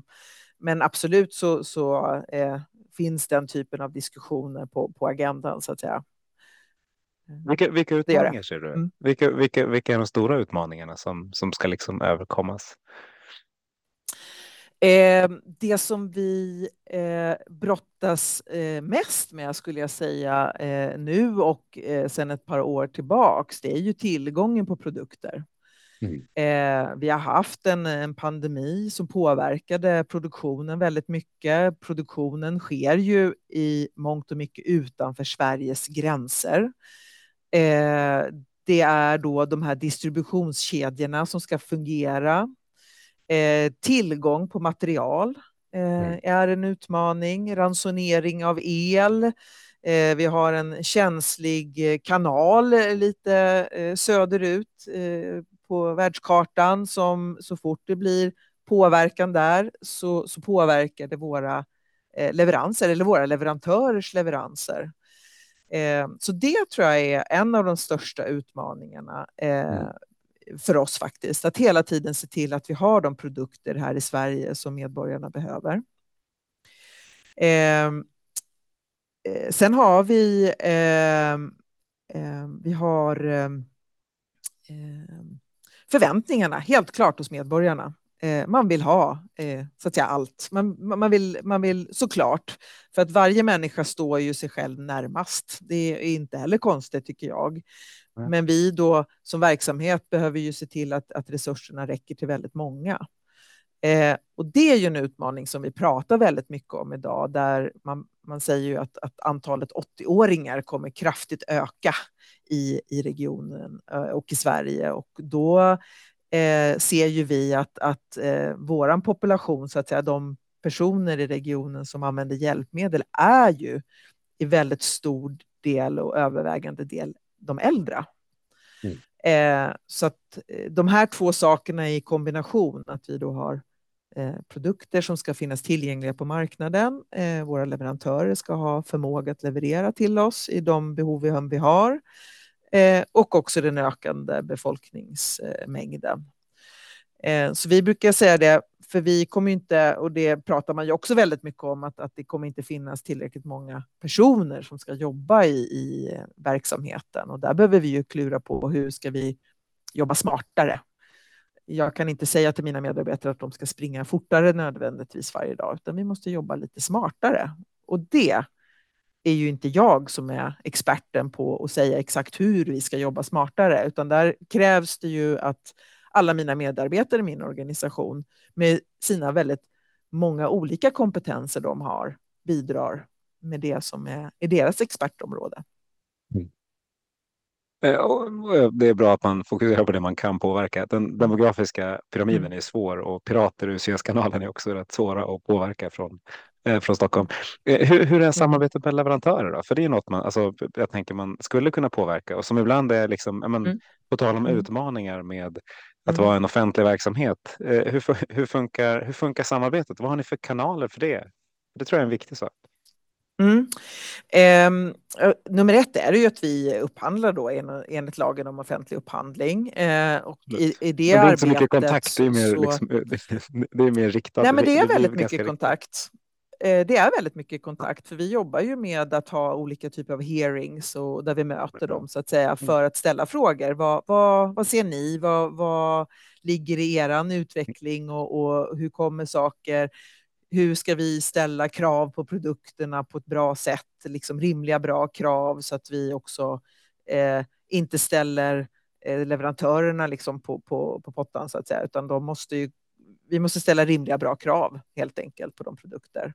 men absolut så, så eh, finns den typen av diskussioner på, på agendan så att säga. Vilka, vilka utmaningar ser du? Mm. Vilka, vilka, vilka är de stora utmaningarna som, som ska liksom överkommas? Eh, det som vi eh, brottas eh, mest med skulle jag säga eh, nu och eh, sedan ett par år tillbaks, det är ju tillgången på produkter. Mm. Eh, vi har haft en, en, pandemi som påverkade produktionen väldigt mycket. Produktionen sker ju i mångt och mycket utanför Sveriges gränser. Eh, det är då de här distributionskedjorna som ska fungera. Eh, tillgång på material eh, mm. är en utmaning. Ransonering av el. Eh, vi har en känslig kanal lite söderut på världskartan som så fort det blir påverkan där så, så påverkar det våra eh, leveranser eller våra leverantörers leveranser. Eh, så det tror jag är en av de största utmaningarna eh, mm. för oss faktiskt. Att hela tiden se till att vi har de produkter här i Sverige som medborgarna behöver. Ehm, eh, sen har vi, ehm, ehm, vi har förväntningarna helt klart hos medborgarna. Eh, man vill ha eh, så att säga allt. Man, man, vill, man vill såklart, för att varje människa står ju sig själv närmast. Det är inte heller konstigt tycker jag. Men vi då som verksamhet behöver ju se till att, att resurserna räcker till väldigt många. Eh, och det är ju en utmaning som vi pratar väldigt mycket om idag, där man, man säger ju att, att antalet 80-åringar kommer kraftigt öka i, i regionen eh, och i Sverige. Och då eh, ser ju vi att, att eh, vår population, så att säga, de personer i regionen som använder hjälpmedel är ju i väldigt stor del och övervägande del de äldre. Mm. Eh, så att eh, de här två sakerna i kombination, att vi då har eh, produkter som ska finnas tillgängliga på marknaden. Eh, våra leverantörer ska ha förmåga att leverera till oss i de behov vi har eh, och också den ökande befolkningsmängden. Eh, så vi brukar säga det, för vi kommer inte, och det pratar man ju också väldigt mycket om, att, att det kommer inte finnas tillräckligt många personer som ska jobba i, i verksamheten. Och där behöver vi ju klura på hur ska vi jobba smartare. Jag kan inte säga till mina medarbetare att de ska springa fortare nödvändigtvis varje dag, utan vi måste jobba lite smartare. Och det är ju inte jag som är experten på att säga exakt hur vi ska jobba smartare, utan där krävs det ju att alla mina medarbetare i min organisation med sina väldigt många olika kompetenser de har bidrar med det som är, är deras expertområde. Mm. Eh, det är bra att man fokuserar på det man kan påverka. Den demografiska pyramiden mm. är svår och pirater ur Suezkanalen är också rätt svåra att påverka från Eh, från Stockholm. Eh, hur, hur är mm. samarbetet med leverantörer då? För det är något man, alltså, jag tänker man skulle kunna påverka och som ibland är liksom, men, mm. på tal om utmaningar med att mm. vara en offentlig verksamhet. Eh, hur, hur, funkar, hur funkar samarbetet? Vad har ni för kanaler för det? Det tror jag är en viktig sak. Mm. Eh, nummer ett är ju att vi upphandlar då enligt lagen om offentlig upphandling. Eh, och i, i det, det är inte så mycket kontakt, det är mer, så... liksom, det är mer riktat. Nej, men det är väldigt mycket kontakt. Eh, det är väldigt mycket kontakt, för vi jobbar ju med att ha olika typer av hearings och där vi möter dem så att säga mm. för att ställa frågor. Vad, vad, vad ser ni? Vad, vad ligger i er utveckling och, och, hur kommer saker? Hur ska vi ställa krav på produkterna på ett bra sätt, liksom rimliga bra krav så att vi också eh, inte ställer eh, leverantörerna liksom på, på, på pottan så att säga, utan de måste ju vi måste ställa rimliga bra krav helt enkelt på de produkter.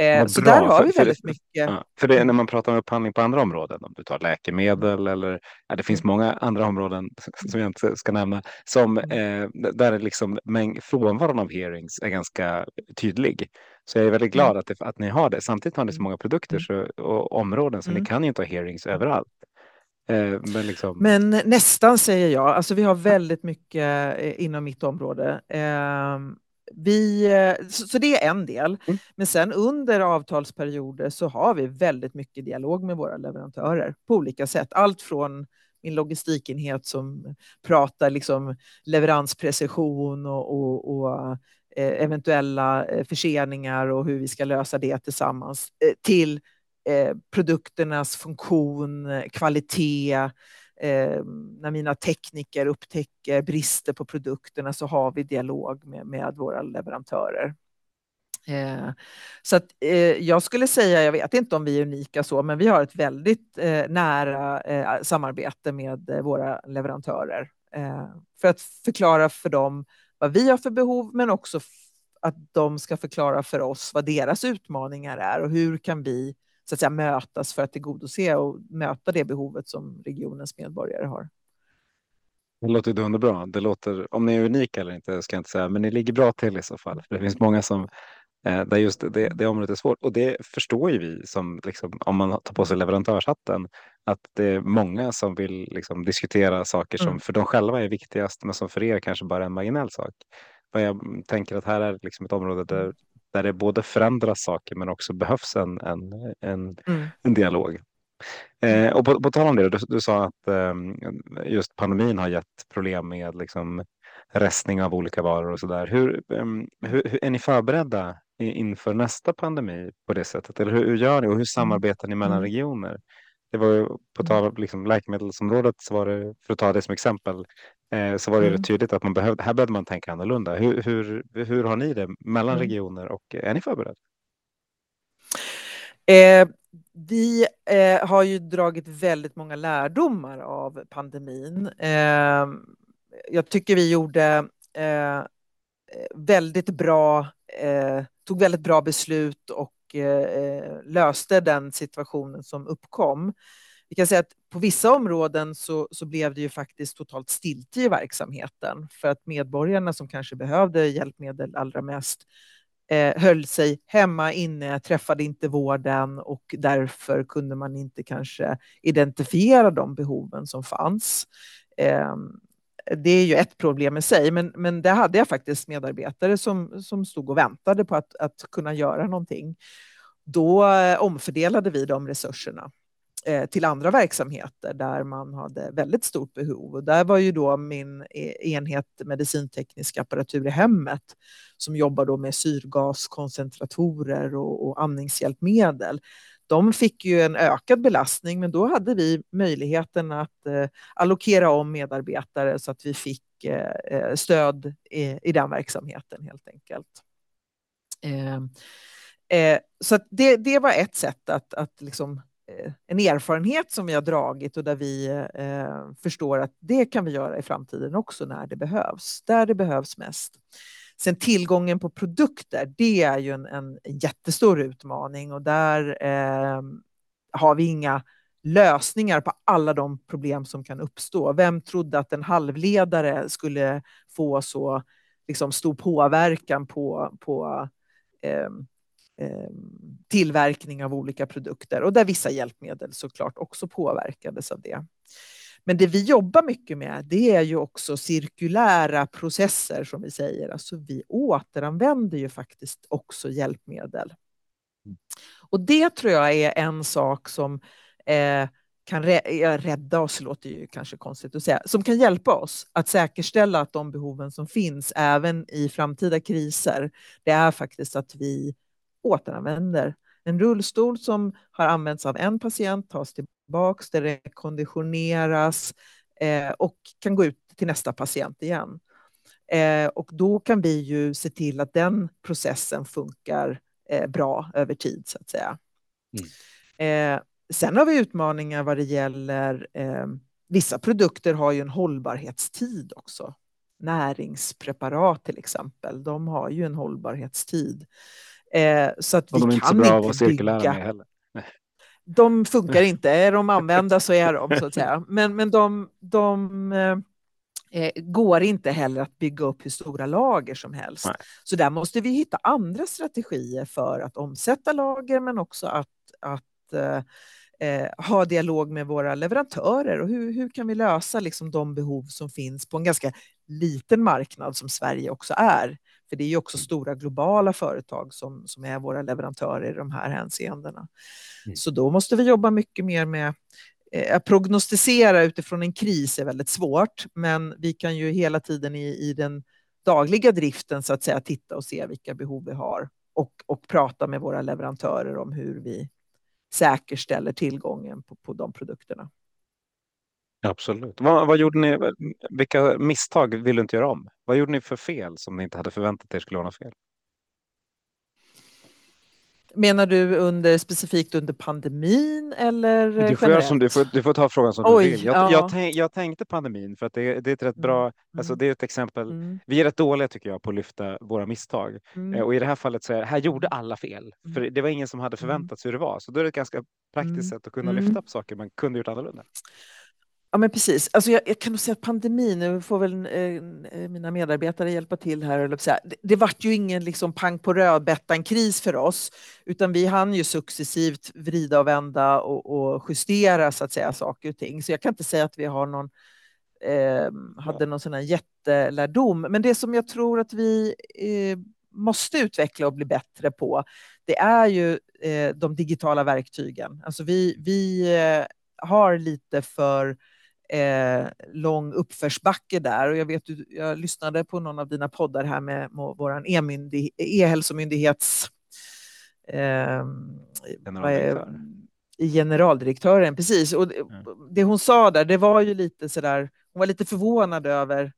Eh, så där har vi väldigt för, mycket. Ja, för det, när man pratar om upphandling på andra områden, om du tar läkemedel eller ja, det finns mm. många andra områden som jag inte ska nämna, som, mm. eh, där liksom, men frånvaron av hearings är ganska tydlig. Så jag är väldigt glad mm. att, det, att ni har det. Samtidigt har ni så många produkter så, och områden så mm. ni kan ju inte ha hearings överallt. Eh, men, liksom... Men, nästan säger jag. Alltså vi har väldigt mycket eh, inom mitt område. Ehm, vi, eh, så, det är en del. Mm. Men sen under avtalsperioder så har vi väldigt mycket dialog med våra leverantörer på olika sätt. Allt från min logistikenhet som pratar liksom leveransprecision och, och, och eventuella förseningar och hur vi ska lösa det tillsammans till Eh, produkternas funktion, kvalitet. Eh, när mina tekniker upptäcker brister på produkterna så har vi dialog med, med våra leverantörer. Eh, så att, eh, jag skulle säga, jag vet inte om vi är unika så, men vi har ett väldigt eh, nära eh, samarbete med eh, våra leverantörer eh, för att förklara för dem vad vi har för behov, men också att de ska förklara för oss vad deras utmaningar är och hur kan vi så att säga, mötas för att tillgodose och möta det behovet som regionens medborgare har. Det låter dunderbra. Det låter, om ni är unika eller inte ska jag inte säga, men ni ligger bra till i så fall. Det finns många som eh, där just det, det området är svårt och det förstår ju vi som liksom, om man tar på sig leverantörshatten att det är många som vill liksom, diskutera saker som mm. för dem själva är viktigast men som för er kanske bara är en marginell sak. jag tänker att här är liksom ett område där, där det både förändras saker men också behövs en, en, en, mm. en dialog. Eh, och på, på tal om det, du, du sa att eh, just pandemin har gett problem med liksom, restning av olika varor och så där. Hur, eh, hur, är ni förberedda inför nästa pandemi på det sättet? Eller hur, hur gör ni och hur samarbetar ni mellan mm. regioner? Det var ju på tal om liksom, läkemedelsområdet, så var det, för att ta det som exempel, eh, så var det mm. tydligt att man behövde, här behövde man tänka annorlunda. Hur, hur, hur har ni det mellan mm. regioner och är ni förberedda? Eh, vi eh, har ju dragit väldigt många lärdomar av pandemin. Eh, jag tycker vi gjorde eh, väldigt bra, eh, tog väldigt bra beslut och eh, löste den situationen som uppkom. Vi kan säga att på vissa områden så, så blev det ju faktiskt totalt stiltje i verksamheten för att medborgarna som kanske behövde hjälpmedel allra mest eh, höll sig hemma inne, träffade inte vården och därför kunde man inte kanske identifiera de behoven som fanns. Eh, det är ju ett problem i sig, men, men där hade jag faktiskt medarbetare som, som stod och väntade på att, att kunna göra någonting. Då eh, omfördelade vi de resurserna Eh, till andra verksamheter där man hade väldigt stort behov. Och där var ju då min e-, enhet medicinteknisk apparatur i hemmet som jobbar då med syrgaskoncentratorer och, och andningshjälpmedel. De fick ju en ökad belastning, men då hade vi möjligheten att eh, allokera om medarbetare så att vi fick eh, eh stöd i, i den verksamheten helt enkelt. Eh, eh, så det, det var ett sätt att, att liksom Eh, en erfarenhet som vi har dragit och där vi eh, förstår att det kan vi göra i framtiden också när det behövs, där det behövs mest. Sen tillgången på produkter, det är ju en, en jättestor utmaning och där eh, har vi inga lösningar på alla de problem som kan uppstå. Vem trodde att en halvledare skulle få så liksom, stor påverkan på, på eh, tillverkning av olika produkter och där vissa hjälpmedel såklart också påverkades av det. Men det vi jobbar mycket med, det är ju också cirkulära processer som vi säger. Alltså vi återanvänder ju faktiskt också hjälpmedel. Och det tror jag är en sak som eh, kan rädda oss, låter ju kanske konstigt att säga, som kan hjälpa oss att säkerställa att de behoven som finns även i framtida kriser, det är faktiskt att vi återanvänder. En rullstol som har använts av en patient tas tillbaks, det rekonditioneras eh, och kan gå ut till nästa patient igen. Eh, och då kan vi ju se till att den processen funkar eh, bra över tid så att säga. Mm. Eh, sen har vi utmaningar vad det gäller eh, vissa produkter har ju en hållbarhetstid också. Näringspreparat till exempel, de har ju en hållbarhetstid. Eh, så att och vi de är inte kan så bra inte att cirkulära bygga. med heller. De funkar inte. Är de använda så är de, så att säga. Men, men de, de eh, eh, går inte heller att bygga upp hur stora lager som helst. Nej. Så där måste vi hitta andra strategier för att omsätta lager, men också att, att eh, eh, ha dialog med våra leverantörer och hur, hur kan vi lösa liksom, de behov som finns på en ganska liten marknad som Sverige också är. För det är ju också stora globala företag som, som är våra leverantörer i de här hänseendena. Mm. Så då måste vi jobba mycket mer med eh, att prognostisera utifrån en kris är väldigt svårt, men vi kan ju hela tiden i, i den dagliga driften så att säga titta och se vilka behov vi har och, och prata med våra leverantörer om hur vi säkerställer tillgången på, på de produkterna. Absolut. Vad, vad, gjorde ni? Vilka misstag vill du inte göra om? Vad gjorde ni för fel som ni inte hade förväntat er skulle vara fel? Menar du under, specifikt under pandemin eller du får, som, du, får, du får ta frågan som Oj, du vill. Jag, ja. jag, tänk, jag, tänkte pandemin för att det, det är ett rätt bra, mm. alltså det är ett exempel. Mm. Vi är rätt dåliga tycker jag på att lyfta våra misstag. Mm. Eh, och i det här fallet så är här gjorde mm. alla fel. För mm. det var ingen som hade mm. förväntat sig hur det var. Så då är det ett ganska praktiskt sätt att kunna lyfta på saker man kunde gjort annorlunda. Ja, men precis. Alltså jag, jag kan nog säga att pandemin, nu får väl eh, eh, mina medarbetare hjälpa till här, eller så det, det vart ju ingen liksom pang på rödbetan-kris för oss, utan vi hann ju successivt vrida och vända och, och, justera så att säga saker och ting. Så jag kan inte säga att vi har någon eh, hade någon sån här jättelärdom. Men det som jag tror att vi eh, måste utveckla och bli bättre på, det är ju eh, de digitala verktygen. Alltså vi, vi eh, har lite för eh, lång uppförsbacke där. Och jag, vet, jag lyssnade på någon av dina poddar här med, med vår e-hälsomyndighets eh, generaldirektören, precis. Och det hon sa där, det var ju lite sådär, hon var lite förvånad över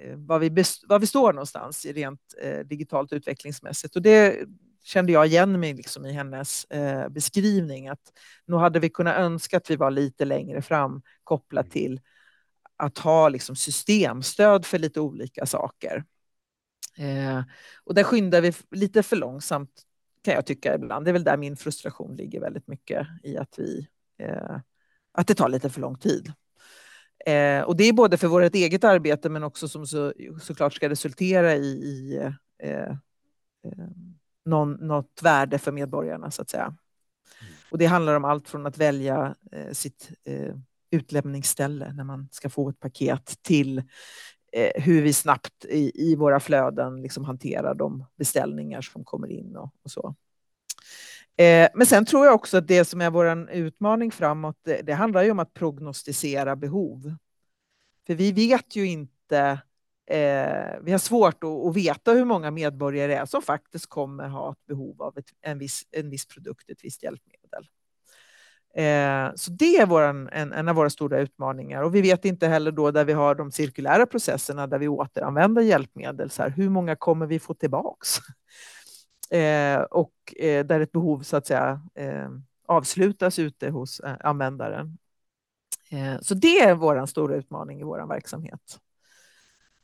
eh, var vi, var vi står någonstans rent eh, digitalt utvecklingsmässigt. Och det kände jag igen mig liksom i hennes eh, beskrivning, att nog hade vi kunnat önska att vi var lite längre fram kopplat mm. till att ha liksom, systemstöd för lite olika saker. Eh, och där skyndar vi lite för långsamt kan jag tycka ibland. Det är väl där min frustration ligger väldigt mycket i att vi eh, att det tar lite för lång tid. Eh, och det är både för vårt eget arbete men också som så, såklart ska resultera i, i eh, eh någon, något värde för medborgarna så att säga. Mm. Och det handlar om allt från att välja eh, sitt eh, utlämningsställe när man ska få ett paket till eh, hur vi snabbt i, i, våra flöden liksom hanterar de beställningar som kommer in och, och så. Eh, men sen tror jag också att det som är vår utmaning framåt, det, det handlar ju om att prognostisera behov. För vi vet ju inte Eh, vi har svårt att, att, veta hur många medborgare det är som faktiskt kommer ha ett behov av ett, en, viss, en viss produkt, ett visst hjälpmedel. Eh, så det är våran, en, en, av våra stora utmaningar. Och vi vet inte heller då där vi har de cirkulära processerna där vi återanvänder hjälpmedel, så här, hur många kommer vi få tillbaks? Eh, och eh, där ett behov så att säga eh, avslutas ute hos eh, användaren. Eh, så det är vår stora utmaning i vår verksamhet.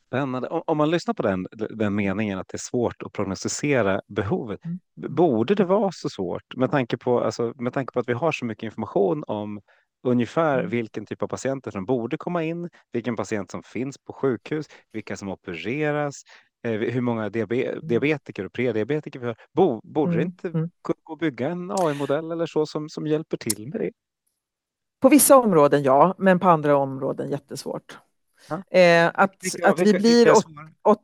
Spännande. Om man lyssnar på den, den meningen att det är svårt att prognostisera behovet, mm. borde det vara så svårt med tanke, på, alltså, med tanke på att vi har så mycket information om ungefär mm. vilken typ av patienter som borde komma in, vilken patient som finns på sjukhus, vilka som opereras, eh, hur många mm. diabetiker och prediabetiker vi har. Bo borde det inte mm. gå att bygga en AI-modell eller så som, som hjälper till med det? På vissa områden ja, men på andra områden jättesvårt. Eh, att, vilka, att, vi vilka, blir åt, åt,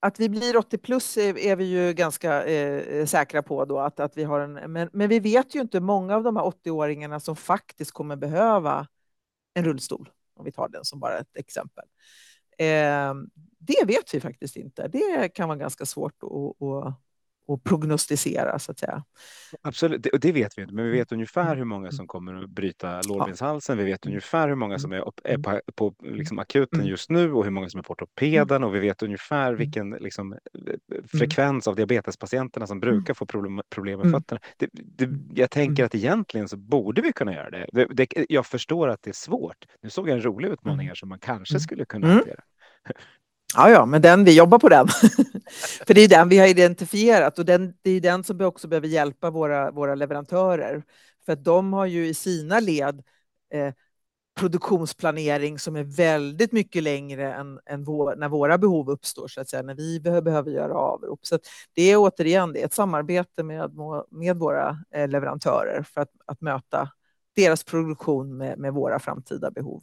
att vi blir 80 plus är, är vi ju ganska eh, säkra på då att, att vi har en, men, men vi vet ju inte många av de här 80-åringarna som faktiskt kommer behöva en rullstol, om vi tar den som bara ett exempel. Eh, det vet vi faktiskt inte. Det kan vara ganska svårt att, att, och prognostisera så att säga. Absolut, det, det vet vi inte, men vi vet ungefär mm. hur många som kommer att bryta lårbenshalsen. Vi vet mm. ungefär hur många som är, är på, på liksom akuten mm. just nu och hur många som är på ortopeden och vi vet ungefär vilken liksom, frekvens av diabetespatienterna som brukar få problem, problem med fötterna. Det, det, jag tänker att egentligen så borde vi kunna göra det. det. Jag förstår att det är svårt. Nu såg jag en rolig utmaning här som man kanske skulle kunna hantera. Ja, ja, men den, vi jobbar på den. För det är den vi har identifierat och den, det är den som också behöver hjälpa våra, våra leverantörer. För att de har ju i sina led eh, produktionsplanering som är väldigt mycket längre än, än vår, när våra behov uppstår, så att säga, när vi behöver, behöver göra avrop. Så det är återigen det är ett samarbete med, med våra eh, leverantörer för att, att möta deras produktion med, med våra framtida behov.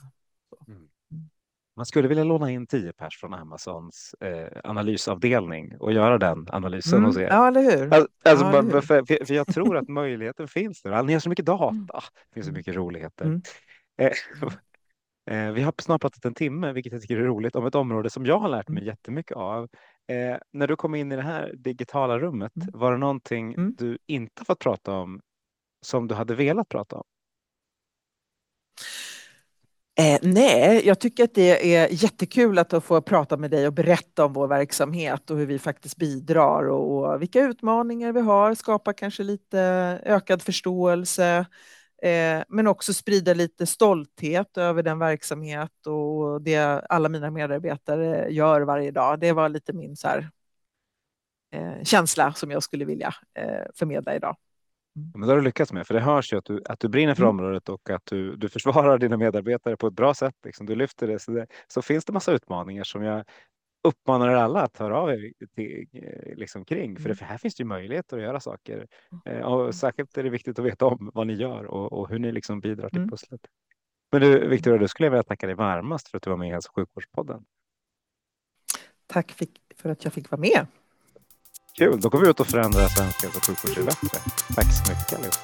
Man skulle vilja låna in tio pers från Amazons eh, analysavdelning och göra den analysen mm. hos er. Ja, eller hur? Alltså, ja, eller hur? För, för, jag tror att möjligheten finns nu. Ni har så mycket data, mm. det finns så mycket roligheter. Mm. Eh, eh, vi har snart pratat en timme, vilket jag tycker är roligt, om ett område som jag har lärt mig mm. jättemycket av. Eh, när du kom in i det här digitala rummet, mm. var det någonting du inte fått prata om som du hade velat prata om? Eh, nej, jag tycker att det är jättekul att få prata med dig och berätta om vår verksamhet och hur vi faktiskt bidrar och, och vilka utmaningar vi har, skapa kanske lite ökad förståelse, eh, men också sprida lite stolthet över den verksamhet och det alla mina medarbetare gör varje dag. Det var lite min så här, eh, känsla som jag skulle vilja eh, förmedla idag. Men det har du lyckats med, för det hörs ju att du, att du brinner för mm. området och att du, du försvarar dina medarbetare på ett bra sätt. Liksom. Du lyfter det så, det. så finns det massa utmaningar som jag uppmanar er alla att höra av er till, liksom kring. För, det, för här finns det ju möjligheter att göra saker. Eh, och särskilt är det viktigt att veta om vad ni gör och, och hur ni liksom bidrar till mm. pusslet. Men du, Victoria, du skulle jag vilja tacka dig varmast för att du var med i Hälso och sjukvårdspodden. Tack för att jag fick vara med. Kul, då går vi ut och förändrar svensk hälso och sjukvård till bättre. Tack så mycket allihop.